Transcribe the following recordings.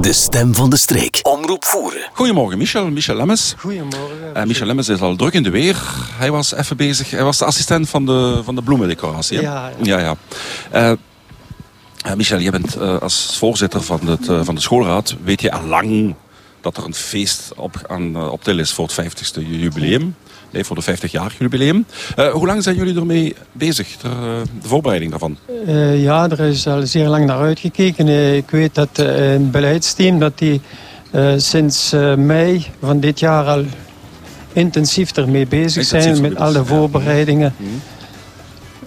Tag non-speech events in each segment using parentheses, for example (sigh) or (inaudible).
De stem van de streek. Omroep voeren. Goedemorgen, Michel. Michel Lemmes. Goedemorgen. Uh, Michel Lemmes is al druk in de weer. Hij was even bezig. Hij was de assistent van de, van de bloemendecoratie. hè? Ja, ja. ja. Eh, uh, Michel, je bent uh, als voorzitter van, het, uh, van de schoolraad. Weet je al lang dat er een feest op, aan, op til is voor het 50ste jubileum? Nee, voor de 50 jaar jubileum. hoe lang zijn jullie ermee bezig, de, de voorbereiding daarvan? ja, er is al zeer lang naar uitgekeken. ik weet dat een beleidsteam dat die sinds mei van dit jaar al intensief ermee bezig intensief zijn met alle voorbereidingen. Ja.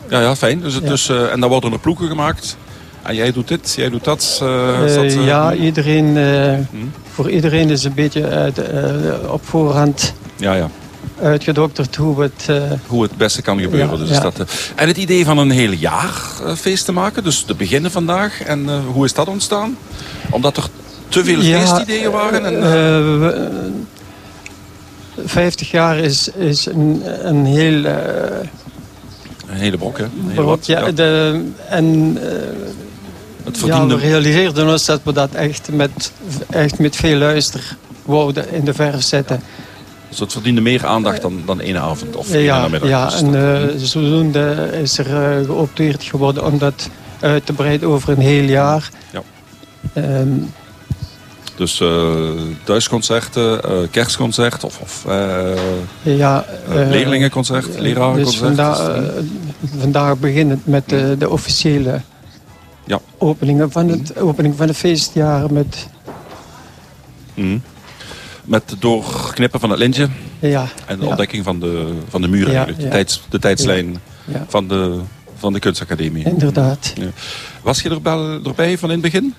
Ja, ja, fijn. Dus, dus, en dan worden er ploegen gemaakt. En jij doet dit, jij doet dat. Uh, dat uh, ja, iedereen, uh, hmm? voor iedereen is een beetje uit, op voorhand ja, ja. uitgedokterd hoe het... hoe het beste kan gebeuren. Ja, dus dat, en het idee van een heel jaar feest te maken, dus te beginnen vandaag. En hoe is dat ontstaan? Omdat er te veel feestideeën waren? En, 50 jaar is, is een, een heel... een hele brok, hè? Een hele wat, ja, De, en het verdiende... Ja, we realiseerden ons dat we dat echt met, echt met veel luister wouden in de verf zetten. Dus het verdiende meer aandacht dan, dan één avond of ja, één middag? Ja, en uh, zodoende is er uh, geopteerd geworden om dat uit te breiden over een heel jaar. Ja. Um, dus uh, thuisconcerten, kerstconcert of, of ja, leerlingenconcert, lerarenconcert? Dus vandaag, vandaag beginnend met de, de officiële ja. openingen van het, opening van de feestjaren met... Mm. Met doorknippen van het lintje. Ja. En de ja. ontdekking van de, van de eigenlijk. De, tijds, de tijdslijn Van, de, van de kunstacademie. Inderdaad. Was je erbij, erbij van in het begin?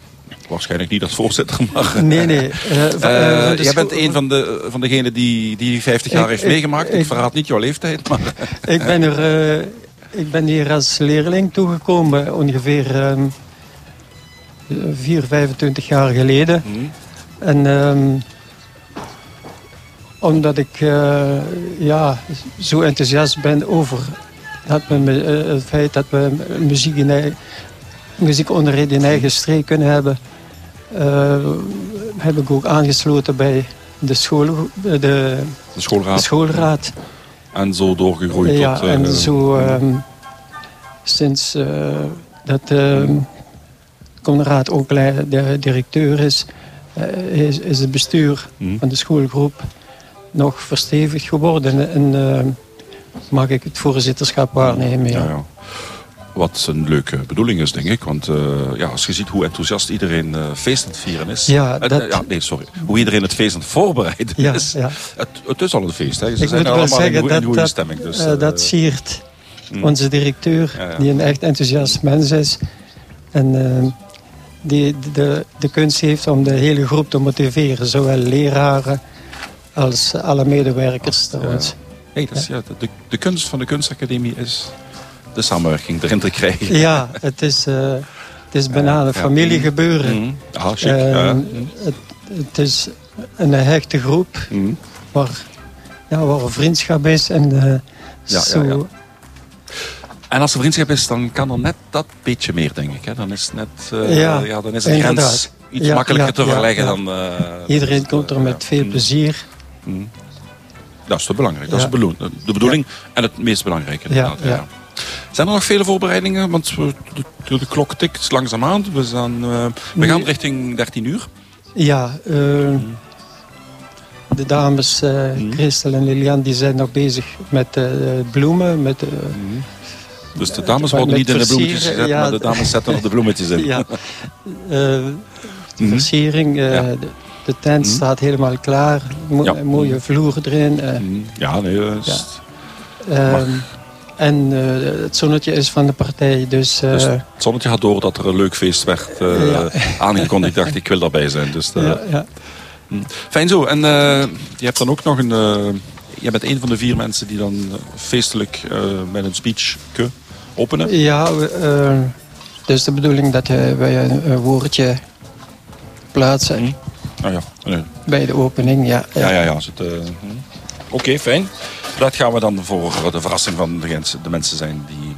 Waarschijnlijk niet als voorzitter, maar... Nee, nee. (laughs) Uh, uh, jij bent een van, de, van degenen die die 50 jaar ik, heeft meegemaakt. Ik, ik, verraad niet jouw leeftijd, maar... Ik ben er... Ik ben hier als leerling toegekomen ongeveer um, 4, 25 jaar geleden. Mm. En um, omdat ik uh, ja, zo enthousiast ben over dat we, uh, het feit dat we muziek in eigen, in eigen streek kunnen hebben, uh, heb ik ook aangesloten bij de, school, de, de schoolraad. De schoolraad. En zo doorgegroeid ja, tot... en zo um, sinds uh, dat uh, Conrad ook de directeur is, uh, is, is, het bestuur mm. van de schoolgroep nog verstevigd geworden. En mag ik het voorzitterschap waarnemen. Ja. Ja, ja. Wat een leuke bedoeling is, denk ik. Want ja, als je ziet hoe enthousiast iedereen feest aan het vieren is. Ja, dat... ja, nee, sorry. Hoe iedereen het feest aan het voorbereiden ja, is. Ja. Het, het, is al een feest. Hè. Ze ik zijn allemaal zeggen in, goede dat, stemming. Dus, uh, dat siert mm. onze directeur, ja, die een echt enthousiast mens is. En uh, die de, de kunst heeft om de hele groep te motiveren. Zowel leraren als alle medewerkers trouwens. Hey, dat is, ja. de, de kunst van de kunstacademie is de samenwerking erin te krijgen. Ja, het is, uh, het is bijna een familiegebeuren. Mm. Ah, ja. het, het is een hechte groep mm. waar, ja, waar vriendschap is. En, ja, zo, ja, ja. En als er vriendschap is, dan kan er net dat beetje meer, denk ik. Hè? Dan is, net, uh, ja, ja, dan is de inderdaad. grens iets Ja, makkelijker te verleggen dan... Uh, Iedereen komt er met veel plezier. Mm. Dat is te belangrijk. Dat is de bedoeling, en het meest belangrijke. Ja. Zijn er nog vele voorbereidingen? Want de, de klok tikt langzaam aan. We, zijn, uh, we gaan richting 13 uur. Ja, uh, de dames uh, Mhm. Christel en Lilian die zijn nog bezig met bloemen. Met, uh, Dus de dames worden niet in de bloemetjes gezet, ja. maar de dames zetten nog de bloemetjes in. (laughs) ja, Mhm. versiering. Ja. de, de tent Mhm. staat helemaal klaar. Mo Ja. Een mooie vloer erin. Ja, nee, dat is- Ehm, en uh, het zonnetje is van de partij. Dus, uh, Dus het zonnetje gaat door dat er een leuk feest werd uh, Ja. aangekondigd. Ik dacht, ik wil daarbij zijn. Dus, ja, ja. Fijn zo. En je hebt dan ook nog een... Jij bent een van de vier mensen die dan feestelijk met een speech openen. ja dus de bedoeling dat uh, wij een, een woordje plaatsen Mm. Ah, ja. Nee. bij de opening. Ja, Ja, ja, ja. Uh, Oké, okay, fijn. Dat gaan we dan voor de verrassing van de, de mensen zijn die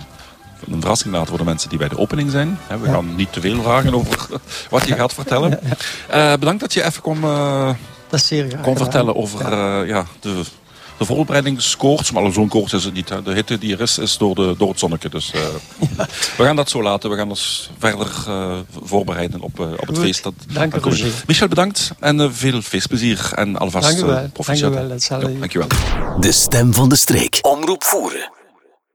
een verrassing laten voor de mensen die bij de opening zijn. We gaan niet te veel vragen over (laughs) wat je gaat vertellen. Uh, bedankt dat je even kon, uh, kon vertellen over ja. Uh, ja de de voorbereidingskoorts, maar zo'n koorts is het niet. Hè. De hitte die er is, is door, de, door het zonnetje. Dus uh, (laughs) we gaan dat zo laten. We gaan ons verder uh, voorbereiden op, uh, op het feest. Dat, Dank u Roger. Michel, bedankt en veel feestplezier. En alvast Dank u wel. Dank u wel. Ja, dankjewel. De stem van de streek. Omroep voeren.